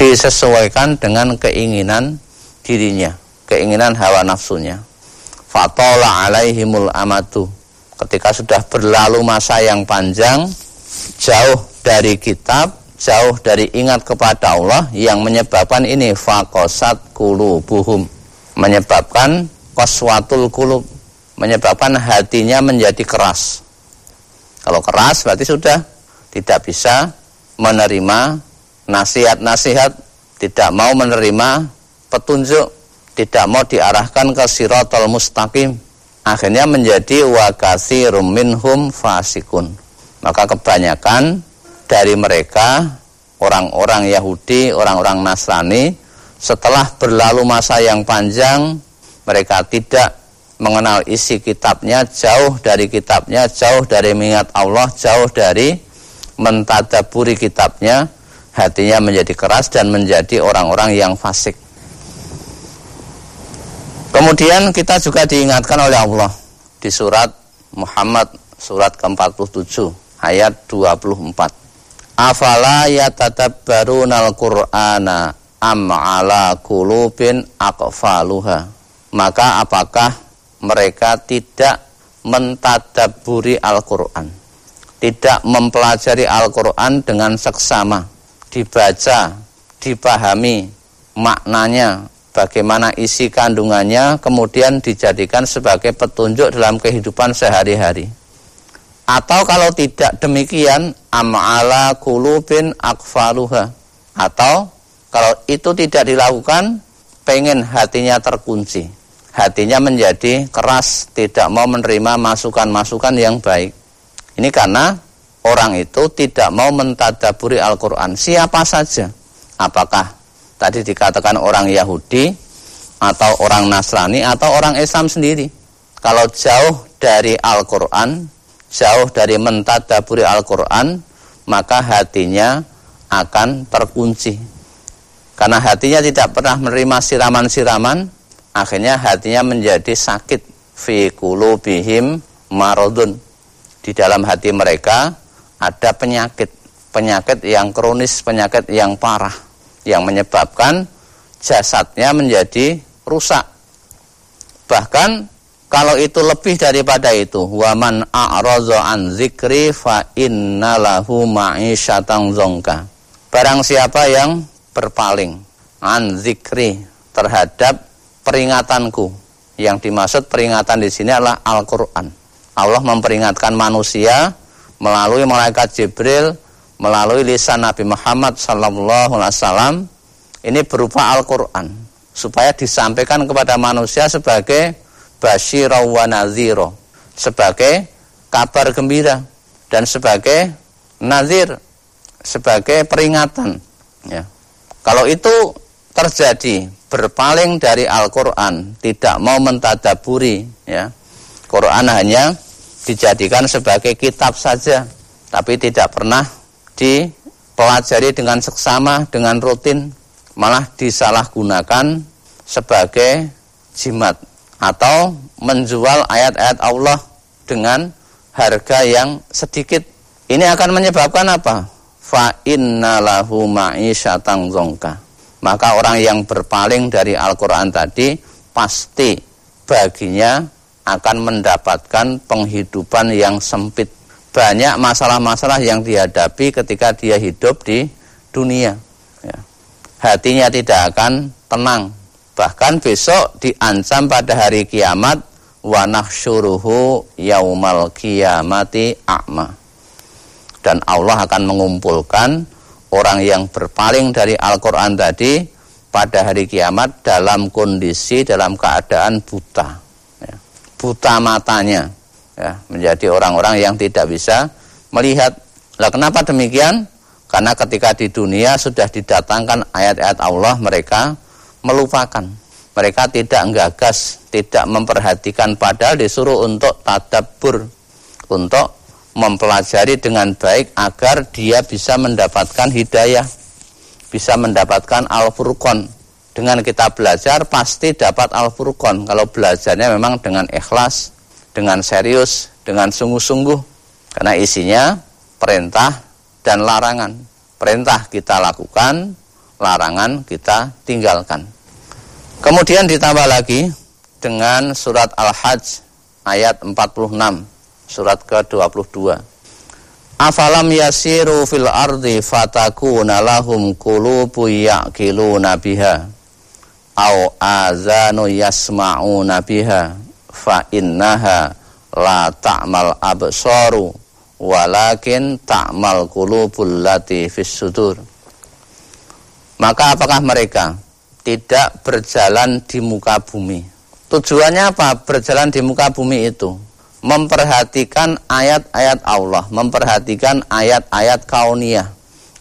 disesuaikan dengan keinginan dirinya, keinginan hawa nafsunya. Fatola alaihimul amatu. Ketika sudah berlalu masa yang panjang, jauh dari kitab, jauh dari ingat kepada Allah yang menyebabkan ini fakosat kulubuhum. Menyebabkan koswatul kulub. Menyebabkan hatinya menjadi keras. Kalau keras berarti sudah tidak bisa menerima nasihat-nasihat, tidak mau menerima petunjuk, tidak mau diarahkan ke siratal mustaqim. Akhirnya menjadi wakasi minhum fasikun. Maka kebanyakan dari mereka orang-orang Yahudi, orang-orang Nasrani setelah berlalu masa yang panjang mereka tidak mengenal isi kitabnya, jauh dari kitabnya, jauh dari mengingat Allah, jauh dari mentadaburi kitabnya, hatinya menjadi keras dan menjadi orang-orang yang fasik. Kemudian kita juga diingatkan oleh Allah di surat Muhammad surat ke-47 ayat 24. Afala yatadabbarunal Qur'ana am ala qulubin aqfaluha. Maka apakah mereka tidak mentadaburi Al-Qur'an? Tidak mempelajari Al-Qur'an dengan seksama dibaca, dipahami maknanya, bagaimana isi kandungannya, kemudian dijadikan sebagai petunjuk dalam kehidupan sehari-hari. Atau kalau tidak demikian, am'ala kulubin akfaluha. Atau kalau itu tidak dilakukan, pengen hatinya terkunci. Hatinya menjadi keras, tidak mau menerima masukan-masukan yang baik. Ini karena orang itu tidak mau mentadaburi Al-Quran. Siapa saja. Apakah tadi dikatakan orang Yahudi atau orang Nasrani atau orang Islam sendiri. Kalau jauh dari Al-Quran jauh dari mentadaburi Al-Quran maka hatinya akan terkunci. Karena hatinya tidak pernah menerima siraman-siraman akhirnya hatinya menjadi sakit. Fi kulubihim marodun di dalam hati mereka ada penyakit, penyakit yang kronis, penyakit yang parah yang menyebabkan jasadnya menjadi rusak. Bahkan kalau itu lebih daripada itu, waman a'radha an zikri fa innalahu ma'isyatan zonka. Barang siapa yang berpaling an zikri terhadap peringatanku. Yang dimaksud peringatan di sini adalah Al-Qur'an. Allah memperingatkan manusia melalui malaikat Jibril, melalui lisan Nabi Muhammad sallallahu alaihi wasallam ini berupa Al-Qur'an supaya disampaikan kepada manusia sebagai basyirah wa sebagai kabar gembira dan sebagai nazir, sebagai peringatan ya. Kalau itu terjadi berpaling dari Al-Qur'an, tidak mau mentadaburi ya. Quran hanya dijadikan sebagai kitab saja tapi tidak pernah dipelajari dengan seksama dengan rutin malah disalahgunakan sebagai jimat atau menjual ayat-ayat Allah dengan harga yang sedikit. Ini akan menyebabkan apa? Fa innalahu ma'isyatan maka orang yang berpaling dari Al-Qur'an tadi pasti baginya akan mendapatkan penghidupan yang sempit. Banyak masalah-masalah yang dihadapi ketika dia hidup di dunia. Ya. Hatinya tidak akan tenang. Bahkan besok diancam pada hari kiamat wa nahsyuruhu yaumal kiamati a'ma. Dan Allah akan mengumpulkan orang yang berpaling dari Al-Qur'an tadi pada hari kiamat dalam kondisi dalam keadaan buta buta matanya ya, menjadi orang-orang yang tidak bisa melihat. Lah kenapa demikian? Karena ketika di dunia sudah didatangkan ayat-ayat Allah mereka melupakan. Mereka tidak gagas, tidak memperhatikan padahal disuruh untuk tadabbur, untuk mempelajari dengan baik agar dia bisa mendapatkan hidayah, bisa mendapatkan al-furqan, dengan kita belajar pasti dapat Al-Furqan kalau belajarnya memang dengan ikhlas, dengan serius, dengan sungguh-sungguh. Karena isinya perintah dan larangan. Perintah kita lakukan, larangan kita tinggalkan. Kemudian ditambah lagi dengan surat Al-Hajj ayat 46, surat ke-22. Afalam yasiru fil ardi fatakuna lahum qulubu ya'qiluna biha au azanu yasma'una biha fa innaha la ta'mal absaru walakin ta'mal qulubul lati fis sudur. Maka apakah mereka tidak berjalan di muka bumi? Tujuannya apa? Berjalan di muka bumi itu memperhatikan ayat-ayat Allah, memperhatikan ayat-ayat kauniyah,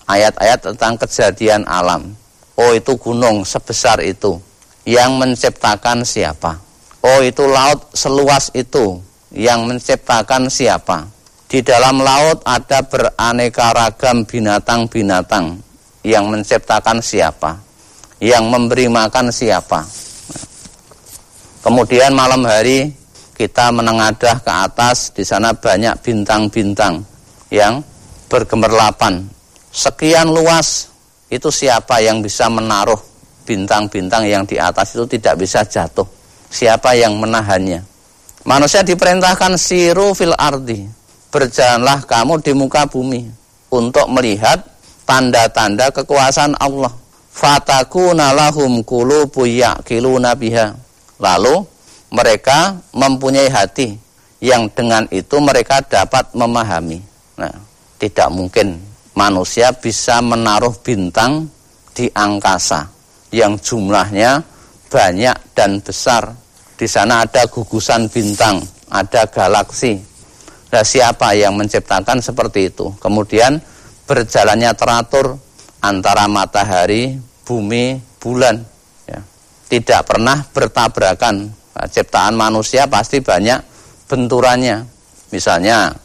ayat-ayat tentang kejadian alam. Oh itu gunung sebesar itu, yang menciptakan siapa? Oh itu laut seluas itu, yang menciptakan siapa? Di dalam laut ada beraneka ragam binatang-binatang, yang menciptakan siapa? Yang memberi makan siapa? Kemudian malam hari kita menengadah ke atas, di sana banyak bintang-bintang yang bergemerlapan. Sekian luas, itu siapa yang bisa menaruh bintang-bintang yang di atas itu tidak bisa jatuh? Siapa yang menahannya? Manusia diperintahkan siru fil ardi. Berjalanlah kamu di muka bumi untuk melihat tanda-tanda kekuasaan Allah. Fatakuna lahum qulubu ya'qiluna biha. Lalu mereka mempunyai hati yang dengan itu mereka dapat memahami. Nah, tidak mungkin manusia bisa menaruh bintang di angkasa yang jumlahnya banyak dan besar. Di sana ada gugusan bintang, ada galaksi. Nah, siapa yang menciptakan seperti itu? Kemudian berjalannya teratur antara matahari, bumi, bulan. Ya. Tidak pernah bertabrakan Nah, ciptaan manusia pasti banyak benturannya. Misalnya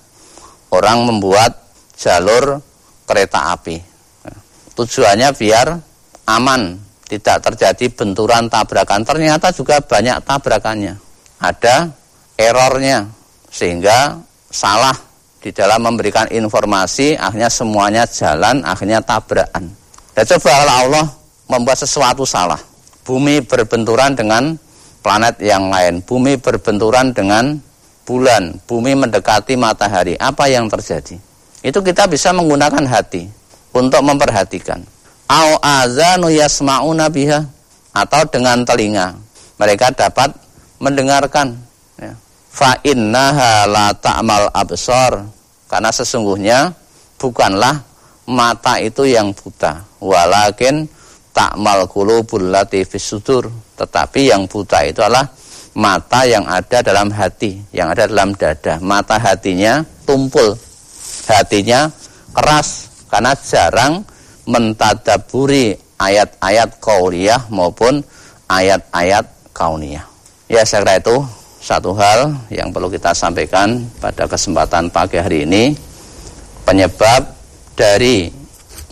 orang membuat jalur kereta api. Nah, tujuannya biar aman, tidak terjadi benturan tabrakan. Ternyata juga banyak tabrakannya. Ada errornya sehingga salah di dalam memberikan informasi akhirnya semuanya jalan akhirnya tabrakan. Dan coba Allah membuat sesuatu salah. Bumi berbenturan dengan planet yang lain. Bumi berbenturan dengan bulan, bumi mendekati matahari. Apa yang terjadi? Itu kita bisa menggunakan hati untuk memperhatikan. Au azanu yasma'una biha atau dengan telinga. Mereka dapat mendengarkan. Ya. Fa innaha la ta'mal absar. Karena sesungguhnya bukanlah mata itu yang buta, walakin takmal qulubul lati sudur tetapi yang buta itu adalah mata yang ada dalam hati yang ada dalam dada mata hatinya tumpul hatinya keras karena jarang mentadaburi ayat-ayat kauliyah maupun ayat-ayat kauniyah ya saya kira itu satu hal yang perlu kita sampaikan pada kesempatan pagi hari ini penyebab dari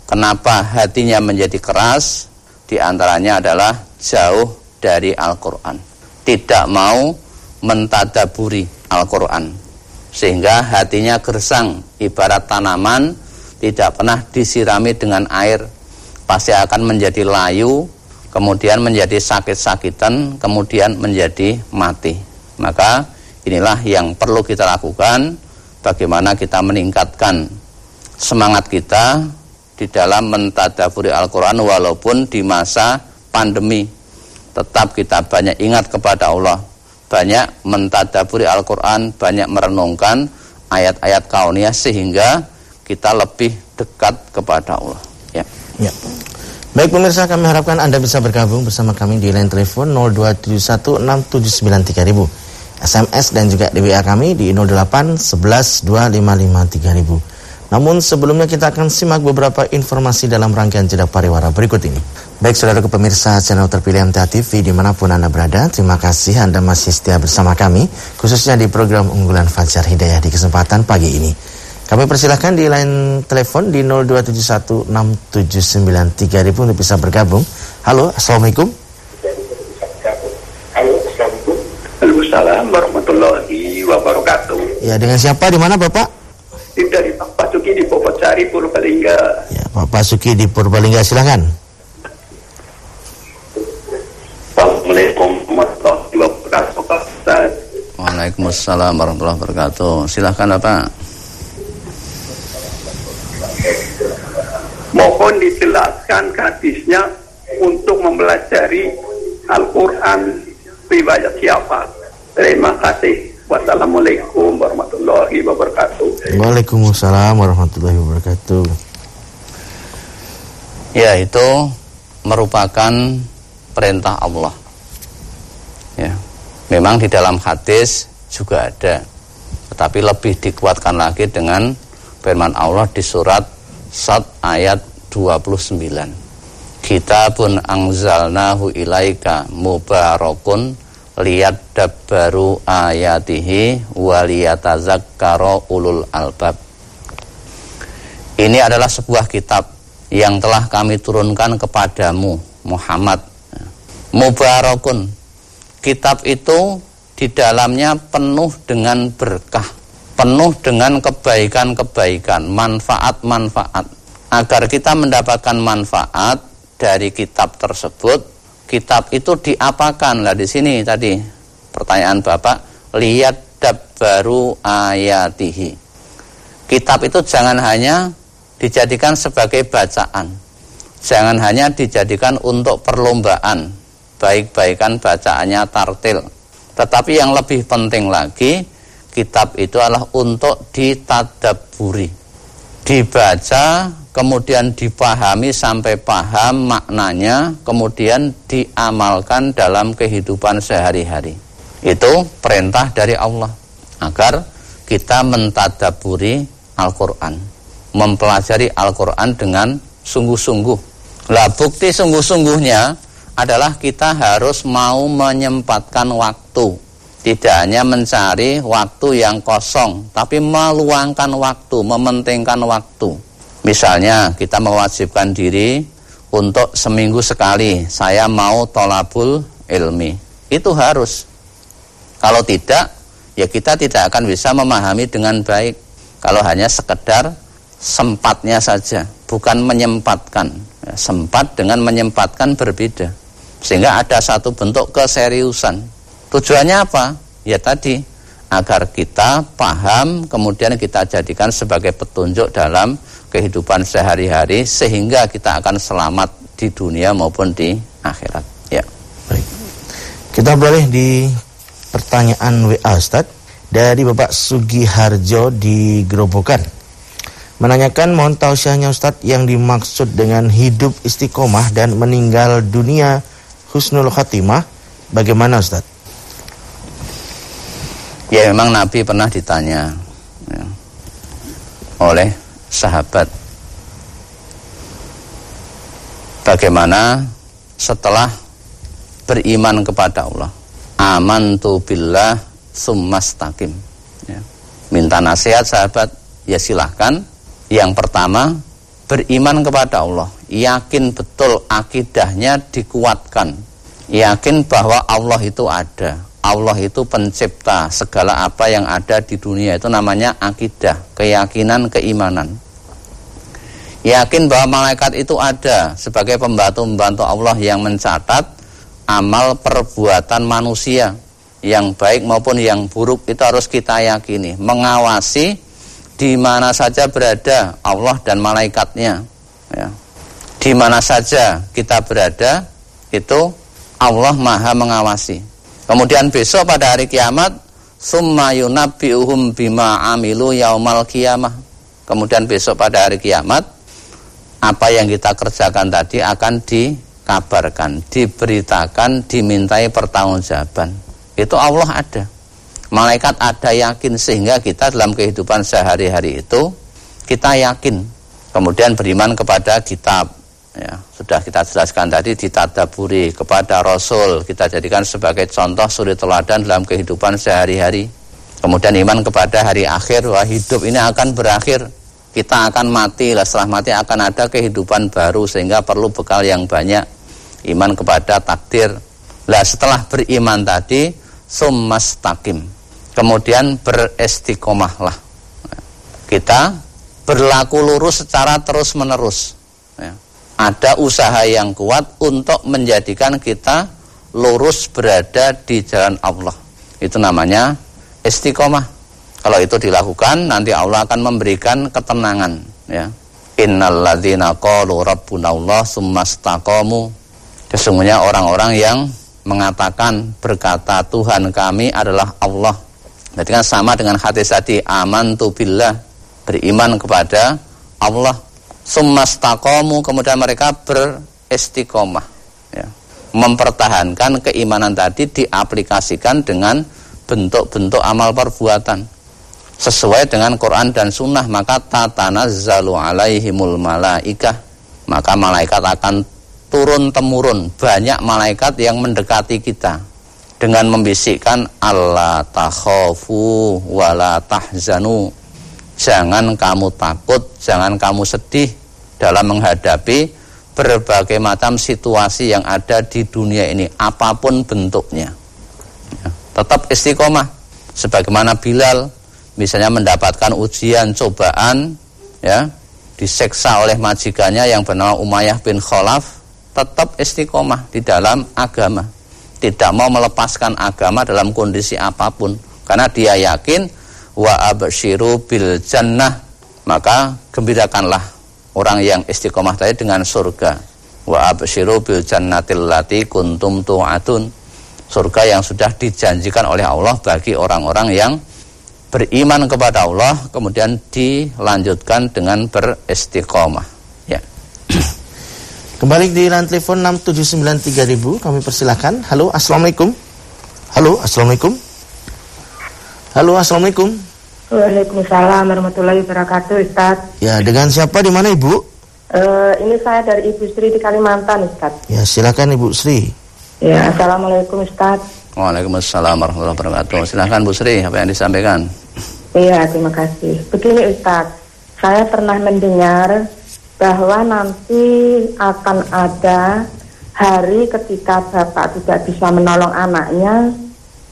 kenapa hatinya menjadi keras di antaranya adalah jauh dari Al-Quran. Tidak mau mentadaburi Al-Quran. Sehingga hatinya gersang, ibarat tanaman tidak pernah disirami dengan air. Pasti akan menjadi layu, kemudian menjadi sakit-sakitan, kemudian menjadi mati. Maka inilah yang perlu kita lakukan, bagaimana kita meningkatkan semangat kita di dalam mentadaburi Al-Quran walaupun di masa pandemi. Tetap kita banyak ingat kepada Allah. Banyak mentadaburi Al-Quran, banyak merenungkan ayat-ayat kauniyah sehingga kita lebih dekat kepada Allah. Ya. ya. Baik pemirsa, kami harapkan Anda bisa bergabung bersama kami di line telepon 02716793000. SMS dan juga di kami di 08 11 255 3000. Namun sebelumnya kita akan simak beberapa informasi dalam rangkaian jeda pariwara berikut ini. Baik saudara pemirsa channel terpilih MTA TV di mana pun Anda berada, terima kasih Anda masih setia bersama kami, khususnya di program unggulan Fajar Hidayah di kesempatan pagi ini. Kami persilahkan di line telepon di 02716793000 untuk bisa bergabung. Halo, Assalamualaikum. Halo, Assalamualaikum. Waalaikumsalam warahmatullahi wabarakatuh. Ya, dengan siapa di mana Bapak? dari Pak Pasuki di Purbalingga. Purbalingga. Ya, Pak Pasuki di Purbalingga silahkan. Assalamualaikum warahmatullahi wabarakatuh. Waalaikumsalam warahmatullahi wabarakatuh. Silahkan, Bapak. Dijelaskan hadisnya untuk mempelajari Al-Quran riwayat siapa. Terima kasih. Wassalamualaikum warahmatullahi wabarakatuh. Waalaikumsalam warahmatullahi wabarakatuh. Ya, itu merupakan perintah Allah. Ya. Memang di dalam hadis juga ada. Tetapi lebih dikuatkan lagi dengan firman Allah di surat Sad ayat 29. Kitabun angzalnahu ilaika mubarakun liyad dabbaru ayatihi waliyatazakkaro ulul albab. Ini adalah sebuah kitab yang telah kami turunkan kepadamu Muhammad. Mubarakun. Kitab itu di dalamnya penuh dengan berkah, penuh dengan kebaikan-kebaikan, manfaat-manfaat. Agar kita mendapatkan manfaat dari kitab tersebut, kitab itu diapakan? Lah di sini tadi pertanyaan Bapak lihat baru ayatihi. Kitab itu jangan hanya dijadikan sebagai bacaan jangan hanya dijadikan untuk perlombaan baik-baikan bacaannya tartil. Tetapi yang lebih penting lagi kitab itu adalah untuk ditadaburi dibaca kemudian dipahami sampai paham maknanya, kemudian diamalkan dalam kehidupan sehari-hari. Itu perintah dari Allah agar kita mentadaburi Al-Qur'an, mempelajari Al-Qur'an dengan sungguh-sungguh. Lah bukti sungguh-sungguhnya adalah kita harus mau menyempatkan waktu. Tidak hanya mencari waktu yang kosong, tapi meluangkan waktu, mementingkan waktu Misalnya kita mewajibkan diri untuk seminggu sekali saya mau tolabul ilmi. Itu harus. Kalau tidak, ya kita tidak akan bisa memahami dengan baik. Kalau hanya sekedar sempatnya saja, bukan menyempatkan. Ya, sempat dengan menyempatkan berbeda. Sehingga ada satu bentuk keseriusan. Tujuannya apa? Ya tadi, agar kita paham, kemudian kita jadikan sebagai petunjuk dalam kehidupan sehari-hari sehingga kita akan selamat di dunia maupun di akhirat. Ya. Baik. Kita boleh di pertanyaan WA Ustaz dari Bapak Sugiharjo di Gerobokan. Menanyakan mohon tausiahnya Ustaz yang dimaksud dengan hidup istiqomah dan meninggal dunia husnul khatimah bagaimana Ustaz? Ya memang Nabi pernah ditanya ya, oleh sahabat. Bagaimana setelah beriman kepada Allah, aman tu billah summastakim. Ya. Minta nasihat sahabat, ya silahkan. Yang pertama, beriman kepada Allah, yakin betul akidahnya dikuatkan, yakin bahwa Allah itu ada, Allah itu pencipta segala apa yang ada di dunia itu namanya akidah, keyakinan, keimanan. Yakin bahwa malaikat itu ada sebagai pembantu-pembantu Allah yang mencatat amal perbuatan manusia yang baik maupun yang buruk itu harus kita yakini, mengawasi di mana saja berada Allah dan malaikatnya. Ya. Di mana saja kita berada itu Allah Maha mengawasi. Kemudian besok pada hari kiamat summa yunabbi'uhum bima amilu yaumal kiamah. Kemudian besok pada hari kiamat apa yang kita kerjakan tadi akan dikabarkan, diberitakan, dimintai pertanggungjawaban. Itu Allah ada. Malaikat ada yakin sehingga kita dalam kehidupan sehari-hari itu kita yakin. Kemudian beriman kepada kitab, ya, sudah kita jelaskan tadi ditadaburi kepada Rasul. Kita jadikan sebagai contoh suri teladan dalam kehidupan sehari-hari. Kemudian iman kepada hari akhir wah hidup ini akan berakhir. Kita akan mati lah setelah mati akan ada kehidupan baru sehingga perlu bekal yang banyak. Iman kepada takdir. Lah setelah beriman tadi summas takim kemudian beristiqomahlah kita berlaku lurus secara terus menerus ada usaha yang kuat untuk menjadikan kita lurus berada di jalan Allah. Itu namanya istiqomah. Kalau itu dilakukan nanti Allah akan memberikan ketenangan ya. Innalladzina qalu rabbunallah tsumastaqamu. Sesungguhnya orang-orang yang mengatakan berkata Tuhan kami adalah Allah. Jadi kan sama dengan hadis tadi aman tu billah beriman kepada Allah. Tsumastaqamu kemudian mereka beristiqomah ya. Mempertahankan keimanan tadi diaplikasikan dengan bentuk-bentuk amal perbuatan. Sesuai dengan Quran dan Sunnah maka tatanazzalu alaihimul malaikah. Maka malaikat akan turun temurun banyak malaikat yang mendekati kita. Dengan membisikkan Allah takhafu wala tahzanu jangan kamu takut jangan kamu sedih dalam menghadapi berbagai macam situasi yang ada di dunia ini apa pun bentuknya. Ya, tetap istiqomah. Sebagaimana Bilal misalnya mendapatkan ujian cobaan ya diseksa oleh majikannya yang bernama Umayyah bin Khalaf tetap istiqomah di dalam agama. Tidak mau melepaskan agama dalam kondisi apa pun. Karena dia yakin wa absyiru bil jannah maka gembirakanlah orang yang istiqomah tadi dengan surga. Wa absyiru bil jannatil lati kuntum tu'atun surga yang sudah dijanjikan oleh Allah bagi orang-orang yang beriman kepada Allah kemudian dilanjutkan dengan beristiqomah. Ya. Kembali di line telepon 6793000 kami persilahkan halo assalamualaikum. Halo assalamualaikum halo assalamualaikum. Waalaikumsalam warahmatullahi wabarakatuh Ustaz. Ya dengan siapa di mana ibu? Uh, ini saya dari Ibu Sri di Kalimantan Ustaz. Ya silakan Ibu Sri. Ya assalamualaikum Ustaz. Waalaikumsalam warahmatullahi wabarakatuh. Silahkan Bu Sri apa yang disampaikan? Iya, terima kasih. Begini Ustadz, saya pernah mendengar bahwa nanti akan ada hari ketika bapak tidak bisa menolong anaknya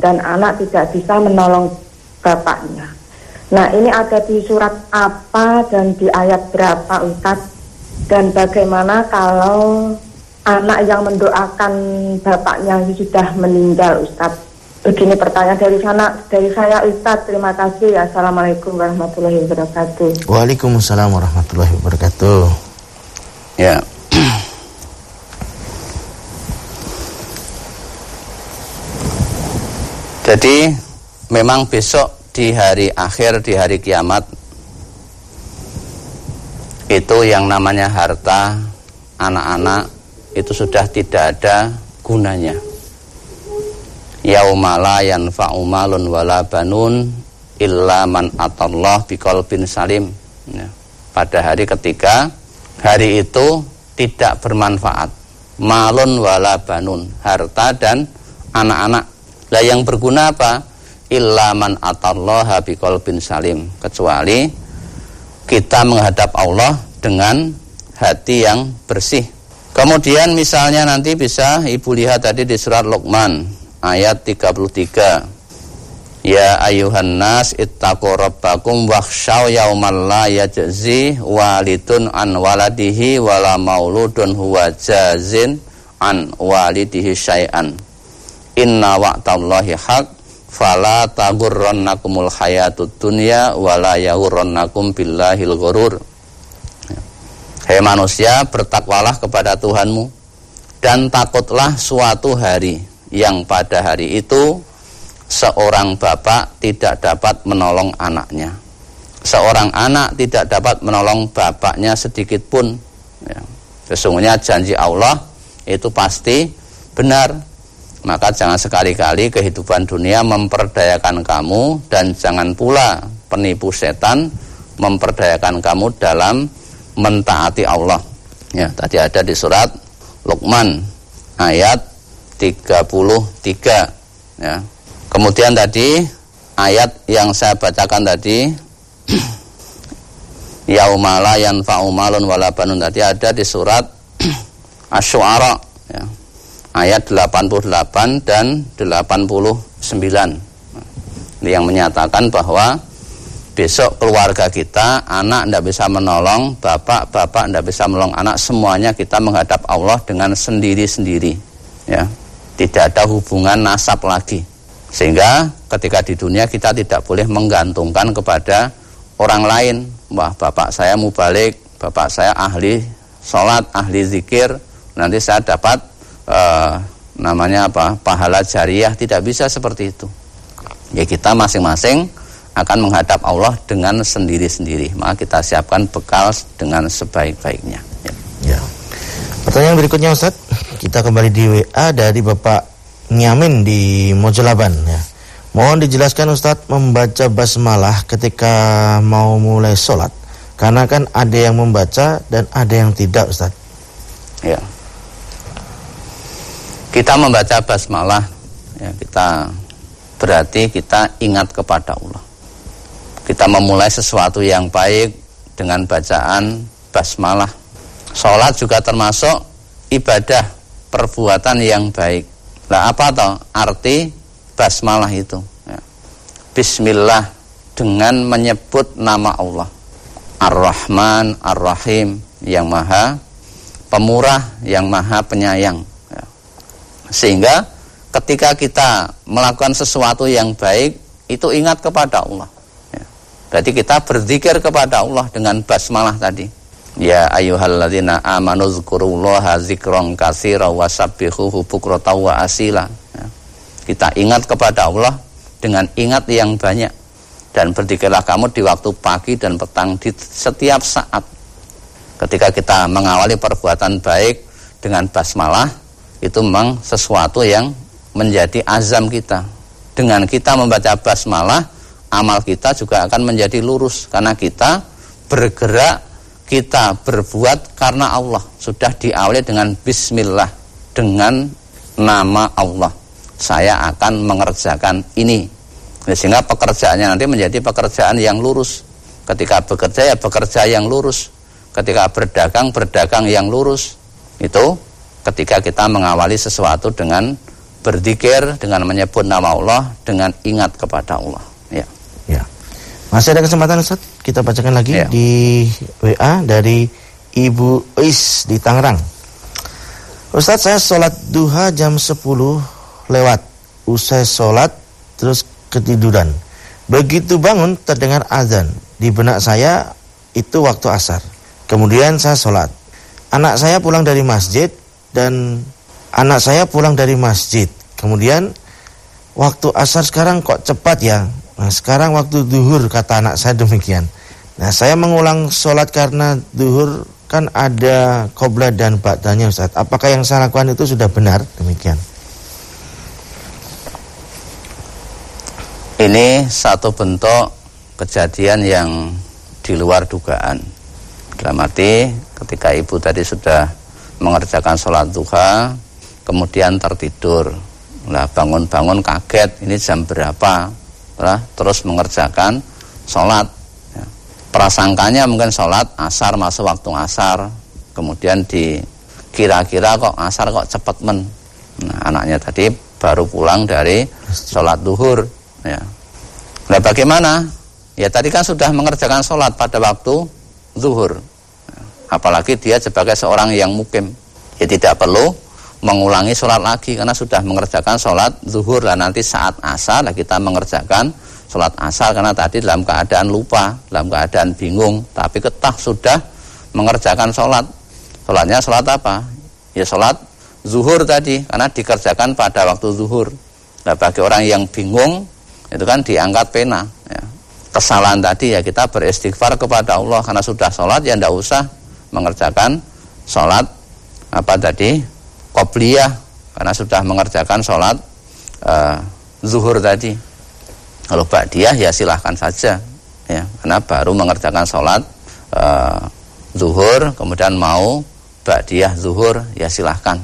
dan anak tidak bisa menolong bapaknya. Nah ini ada di surat apa dan di ayat berapa Ustadz? Dan bagaimana kalau anak yang mendoakan bapaknya sudah meninggal Ustadz? Begini pertanyaan dari sana dari saya Ustaz. Terima kasih. Assalamualaikum warahmatullahi wabarakatuh. Waalaikumsalam warahmatullahi wabarakatuh. Ya. Jadi memang besok di hari akhir di hari kiamat itu yang namanya harta anak-anak itu sudah tidak ada gunanya. Yaumala yanfa'u malun wala banun illa man atallah biqalbin salim. Ya. pada hari ketika hari itu tidak bermanfaat. Malun wala banun harta dan anak-anak. Lah yang berguna apa illa man atallaha biqalbin salim. Kecuali kita menghadap Allah dengan hati yang bersih. Kemudian misalnya nanti bisa ibu lihat tadi di surat Luqman ayat 33 Ya ayuhan nas ittaqu rabbakum wakhshaw yaumal la yajzi walidun an waladihi wala mauludun huwa jazin an walidihi syai'an. Inna wa'tallahi haq fala tagurrannakumul hayatud dunya wala yagurrannakum billahil ghurur Hei manusia bertakwalah kepada Tuhanmu dan takutlah suatu hari yang pada hari itu seorang bapak tidak dapat menolong anaknya. Seorang anak tidak dapat menolong bapaknya sedikit pun. Ya. Sesungguhnya janji Allah itu pasti benar. Maka jangan sekali-kali kehidupan dunia memperdayakan kamu dan jangan pula penipu setan memperdayakan kamu dalam mentaati Allah. Ya, tadi ada di surat Luqman ayat 33 ya. Kemudian tadi ayat yang saya bacakan tadi yaumala yanfa'u malun wala tadi ada di surat Asy-Syu'ara. Ayat 88 dan 89. Ini yang menyatakan bahwa besok keluarga kita, anak tidak bisa menolong, bapak, bapak tidak bisa menolong anak, semuanya kita menghadap Allah dengan sendiri-sendiri. Ya tidak ada hubungan nasab lagi. Sehingga ketika di dunia kita tidak boleh menggantungkan kepada orang lain. Wah bapak saya mau balik, bapak saya ahli sholat, ahli zikir, nanti saya dapat uh, namanya apa pahala jariah. Tidak bisa seperti itu. Ya kita masing-masing akan menghadap Allah dengan sendiri-sendiri. Maka kita siapkan bekal dengan sebaik-baiknya. Ya. ya. Pertanyaan berikutnya Ustaz, kita kembali di WA dari Bapak Nyamin di Mojolaban ya. Mohon dijelaskan Ustadz membaca basmalah ketika mau mulai sholat Karena kan ada yang membaca dan ada yang tidak Ustadz Ya Kita membaca basmalah ya, Kita berarti kita ingat kepada Allah Kita memulai sesuatu yang baik dengan bacaan basmalah Sholat juga termasuk ibadah perbuatan yang baik Nah apa toh arti basmalah itu? Ya. Bismillah dengan menyebut nama Allah. Ar-Rahman, Ar-Rahim yang maha pemurah, yang maha penyayang. Sehingga ketika kita melakukan sesuatu yang baik, itu ingat kepada Allah. Ya. Berarti kita berzikir kepada Allah dengan basmalah tadi. Ya ayyuhalladzina amanu dzkurullaha dzikran katsira wasabbihuhu bukratan wa asila. Ya. Kita ingat kepada Allah dengan ingat yang banyak dan berzikirlah kamu di waktu pagi dan petang di setiap saat. Ketika kita mengawali perbuatan baik dengan basmalah itu memang sesuatu yang menjadi azam kita. Dengan kita membaca basmalah, amal kita juga akan menjadi lurus. Karena kita bergerak kita berbuat karena Allah. Sudah diawali dengan bismillah dengan nama Allah. Saya akan mengerjakan ini. Sehingga pekerjaannya nanti menjadi pekerjaan yang lurus. Ketika bekerja ya bekerja yang lurus. Ketika berdagang berdagang yang lurus. Itu ketika kita mengawali sesuatu dengan berzikir dengan menyebut nama Allah dengan ingat kepada Allah ya ya masih ada kesempatan Ustaz kita bacakan lagi ya. di WA dari Ibu Is di Tangerang. Ustadz saya sholat duha jam 10 lewat. Usai sholat terus ketiduran. Begitu bangun terdengar azan. Di benak saya itu waktu asar. Kemudian saya sholat. Anak saya pulang dari masjid dan anak saya pulang dari masjid. Kemudian waktu asar sekarang kok cepat ya. Nah sekarang waktu duhur kata anak saya demikian. Nah saya mengulang sholat karena duhur kan ada kobra dan ba'danya Ustaz. Apakah yang saya lakukan itu sudah benar? Demikian. Ini satu bentuk kejadian yang di luar dugaan. Dalam arti ketika ibu tadi sudah mengerjakan sholat duha, kemudian tertidur. Lah bangun-bangun kaget, ini jam berapa? Lah, terus mengerjakan sholat. Prasangkanya mungkin sholat asar masuk waktu asar kemudian di kira-kira kok asar kok cepet men. Nah, anaknya tadi baru pulang dari sholat duhur ya. Nah bagaimana? Ya tadi kan sudah mengerjakan sholat pada waktu zuhur apalagi dia sebagai seorang yang mukim ya tidak perlu mengulangi sholat lagi karena sudah mengerjakan sholat zuhur dan nanti saat asar kita mengerjakan sholat asar karena tadi dalam keadaan lupa, dalam keadaan bingung, tapi ketah sudah mengerjakan sholat. Sholatnya sholat apa? Ya sholat zuhur tadi, karena dikerjakan pada waktu zuhur. Nah bagi orang yang bingung, itu kan diangkat pena. Ya. Kesalahan tadi ya kita beristighfar kepada Allah karena sudah sholat ya tidak usah mengerjakan sholat apa tadi kopliyah karena sudah mengerjakan sholat uh, zuhur tadi kalau ba'diyah ya silahkan saja ya karena baru mengerjakan sholat uh, zuhur kemudian mau ba'diyah zuhur ya silahkan.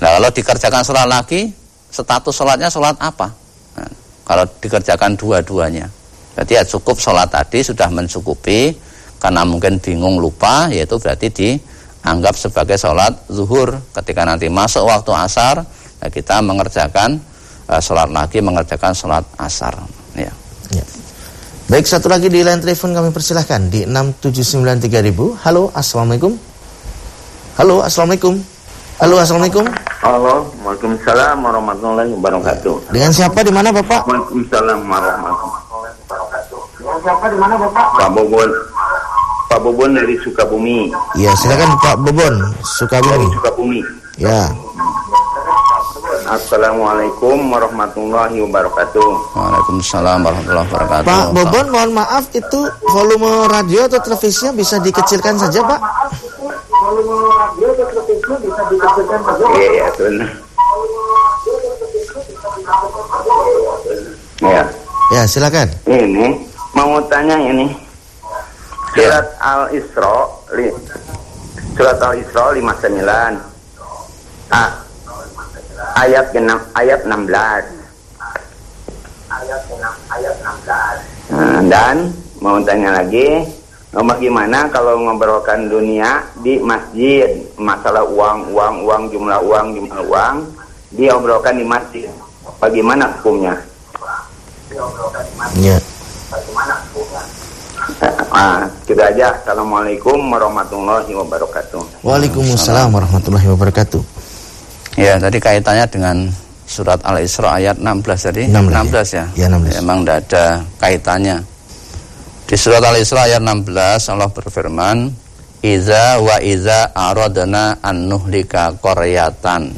Nah kalau dikerjakan sholat lagi status sholatnya sholat apa? Nah, kalau dikerjakan dua-duanya berarti ya cukup sholat tadi sudah mencukupi karena mungkin bingung lupa yaitu berarti dianggap sebagai sholat zuhur ketika nanti masuk waktu asar nah kita mengerjakan uh, sholat lagi mengerjakan sholat asar Ya. ya. Baik, satu lagi di line telepon kami persilahkan di 6793000. Halo, Assalamualaikum. Halo, Assalamualaikum. Halo, Assalamualaikum. Halo, Waalaikumsalam warahmatullahi wabarakatuh. Dengan siapa di mana Bapak? Waalaikumsalam warahmatullahi wabarakatuh. Dengan siapa di mana Bapak? Pak Bobon. Pak Bobon dari Sukabumi. Ya, silakan Pak Bobon, Sukabumi. Dari Sukabumi. Ya. Assalamualaikum warahmatullahi wabarakatuh. Waalaikumsalam warahmatullahi wabarakatuh. Pak Bobon, mohon maaf itu volume radio atau televisinya bisa dikecilkan saja, Pak? Iya, iya, benar. Ya, Ya, silakan. ini mau tanya ini. Surat Al-Isra, li- surat Al-Isra 59. Ah, ayat genam, ayat 16. Nah, dan mau tanya lagi, bagaimana kalau ngobrolkan dunia di masjid, masalah uang, uang, uang, jumlah uang, jumlah uang, diobrolkan di masjid. Bagaimana hukumnya? Ya. Ah, gitu aja. Assalamualaikum warahmatullahi wabarakatuh. Waalaikumsalam warahmatullahi wabarakatuh. Ya, tadi kaitannya dengan surat Al-Isra ayat 16 tadi. 16, ya. Ya, 16. Memang tidak ada kaitannya. Di surat Al-Isra ayat 16 Allah berfirman, "Iza wa iza aradna an nuhlika qaryatan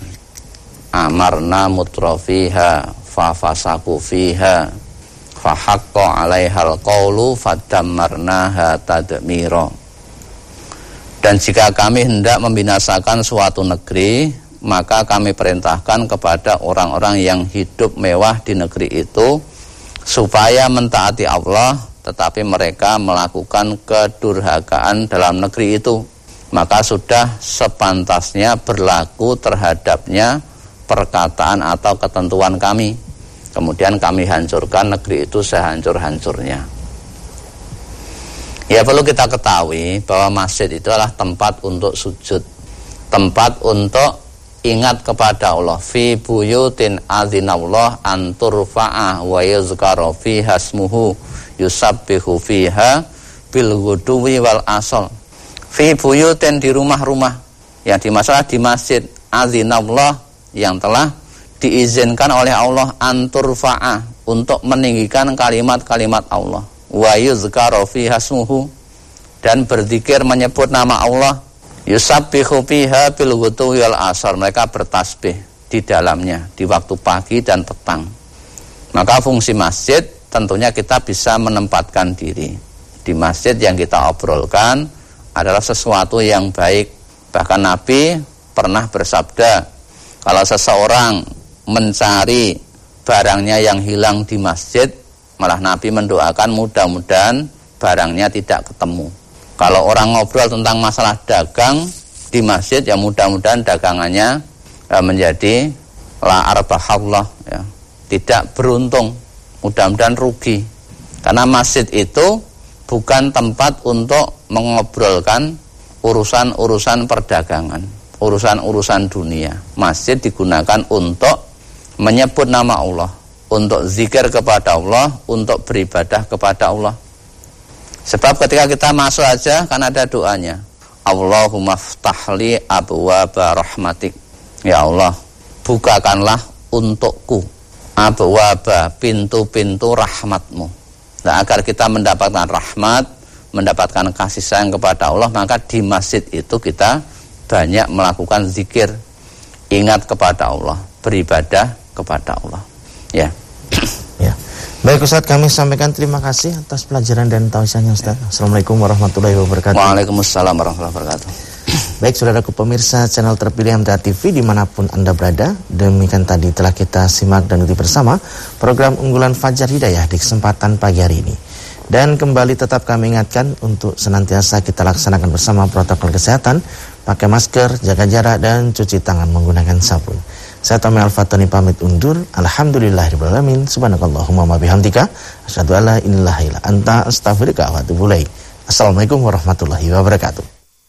amarna mutrafiha fa fasaku fiha fa haqqa 'alaihal qawlu fadammarnaha tadmira." Dan jika kami hendak membinasakan suatu negeri, maka kami perintahkan kepada orang-orang yang hidup mewah di negeri itu supaya mentaati Allah tetapi mereka melakukan kedurhakaan dalam negeri itu maka sudah sepantasnya berlaku terhadapnya perkataan atau ketentuan kami kemudian kami hancurkan negeri itu sehancur-hancurnya. Ya perlu kita ketahui bahwa masjid itu adalah tempat untuk sujud. Tempat untuk ingat kepada Allah. Fi buyutin adzinallah an turfa'a wa yuzkara fiha ismuhu yusabbihu fiha bil ghuduwi wal asal. Fi buyutin di rumah-rumah. Yang dimasalah di masjid adzinallah yang telah diizinkan oleh Allah an turfa'a untuk meninggikan kalimat-kalimat Allah wa yuzkara fiha ismuhu dan berzikir menyebut nama Allah Yusabbihu fiha bil wal asar. Mereka bertasbih di dalamnya di waktu pagi dan petang. Maka fungsi masjid tentunya kita bisa menempatkan diri. Di masjid yang kita obrolkan adalah sesuatu yang baik. Bahkan Nabi pernah bersabda, kalau seseorang mencari barangnya yang hilang di masjid, malah Nabi mendoakan mudah-mudahan barangnya tidak ketemu. Kalau orang ngobrol tentang masalah dagang di masjid ya mudah-mudahan dagangannya ya, menjadi la arbahallah ya. Tidak beruntung, mudah-mudahan rugi. Karena masjid itu bukan tempat untuk mengobrolkan urusan-urusan perdagangan, urusan-urusan dunia. Masjid digunakan untuk menyebut nama Allah, untuk zikir kepada Allah, untuk beribadah kepada Allah. Sebab ketika kita masuk aja kan ada doanya. Allahumma ftahli abwaba rahmatik. Ya Allah, bukakanlah untukku abwaba pintu-pintu rahmatmu. Nah, agar kita mendapatkan rahmat, mendapatkan kasih sayang kepada Allah, maka di masjid itu kita banyak melakukan zikir, ingat kepada Allah, beribadah kepada Allah. Ya. Ya. Baik Ustaz, kami sampaikan terima kasih atas pelajaran dan tausiahnya Ustaz. Assalamualaikum warahmatullahi wabarakatuh. Waalaikumsalam warahmatullahi wabarakatuh. Baik saudaraku pemirsa channel terpilih MTA TV di mana pun Anda berada Demikian tadi telah kita simak dan ikuti bersama Program unggulan Fajar Hidayah di kesempatan pagi hari ini Dan kembali tetap kami ingatkan untuk senantiasa kita laksanakan bersama protokol kesehatan Pakai masker, jaga jarak dan cuci tangan menggunakan sabun Saya Tommy Al-Fatani pamit undur. Alhamdulillahirrahmanirrahim Subhanakallahumma wa bihamdika. Asyadu ala inilah ila anta. Astaghfirullah wa. Assalamualaikum warahmatullahi wabarakatuh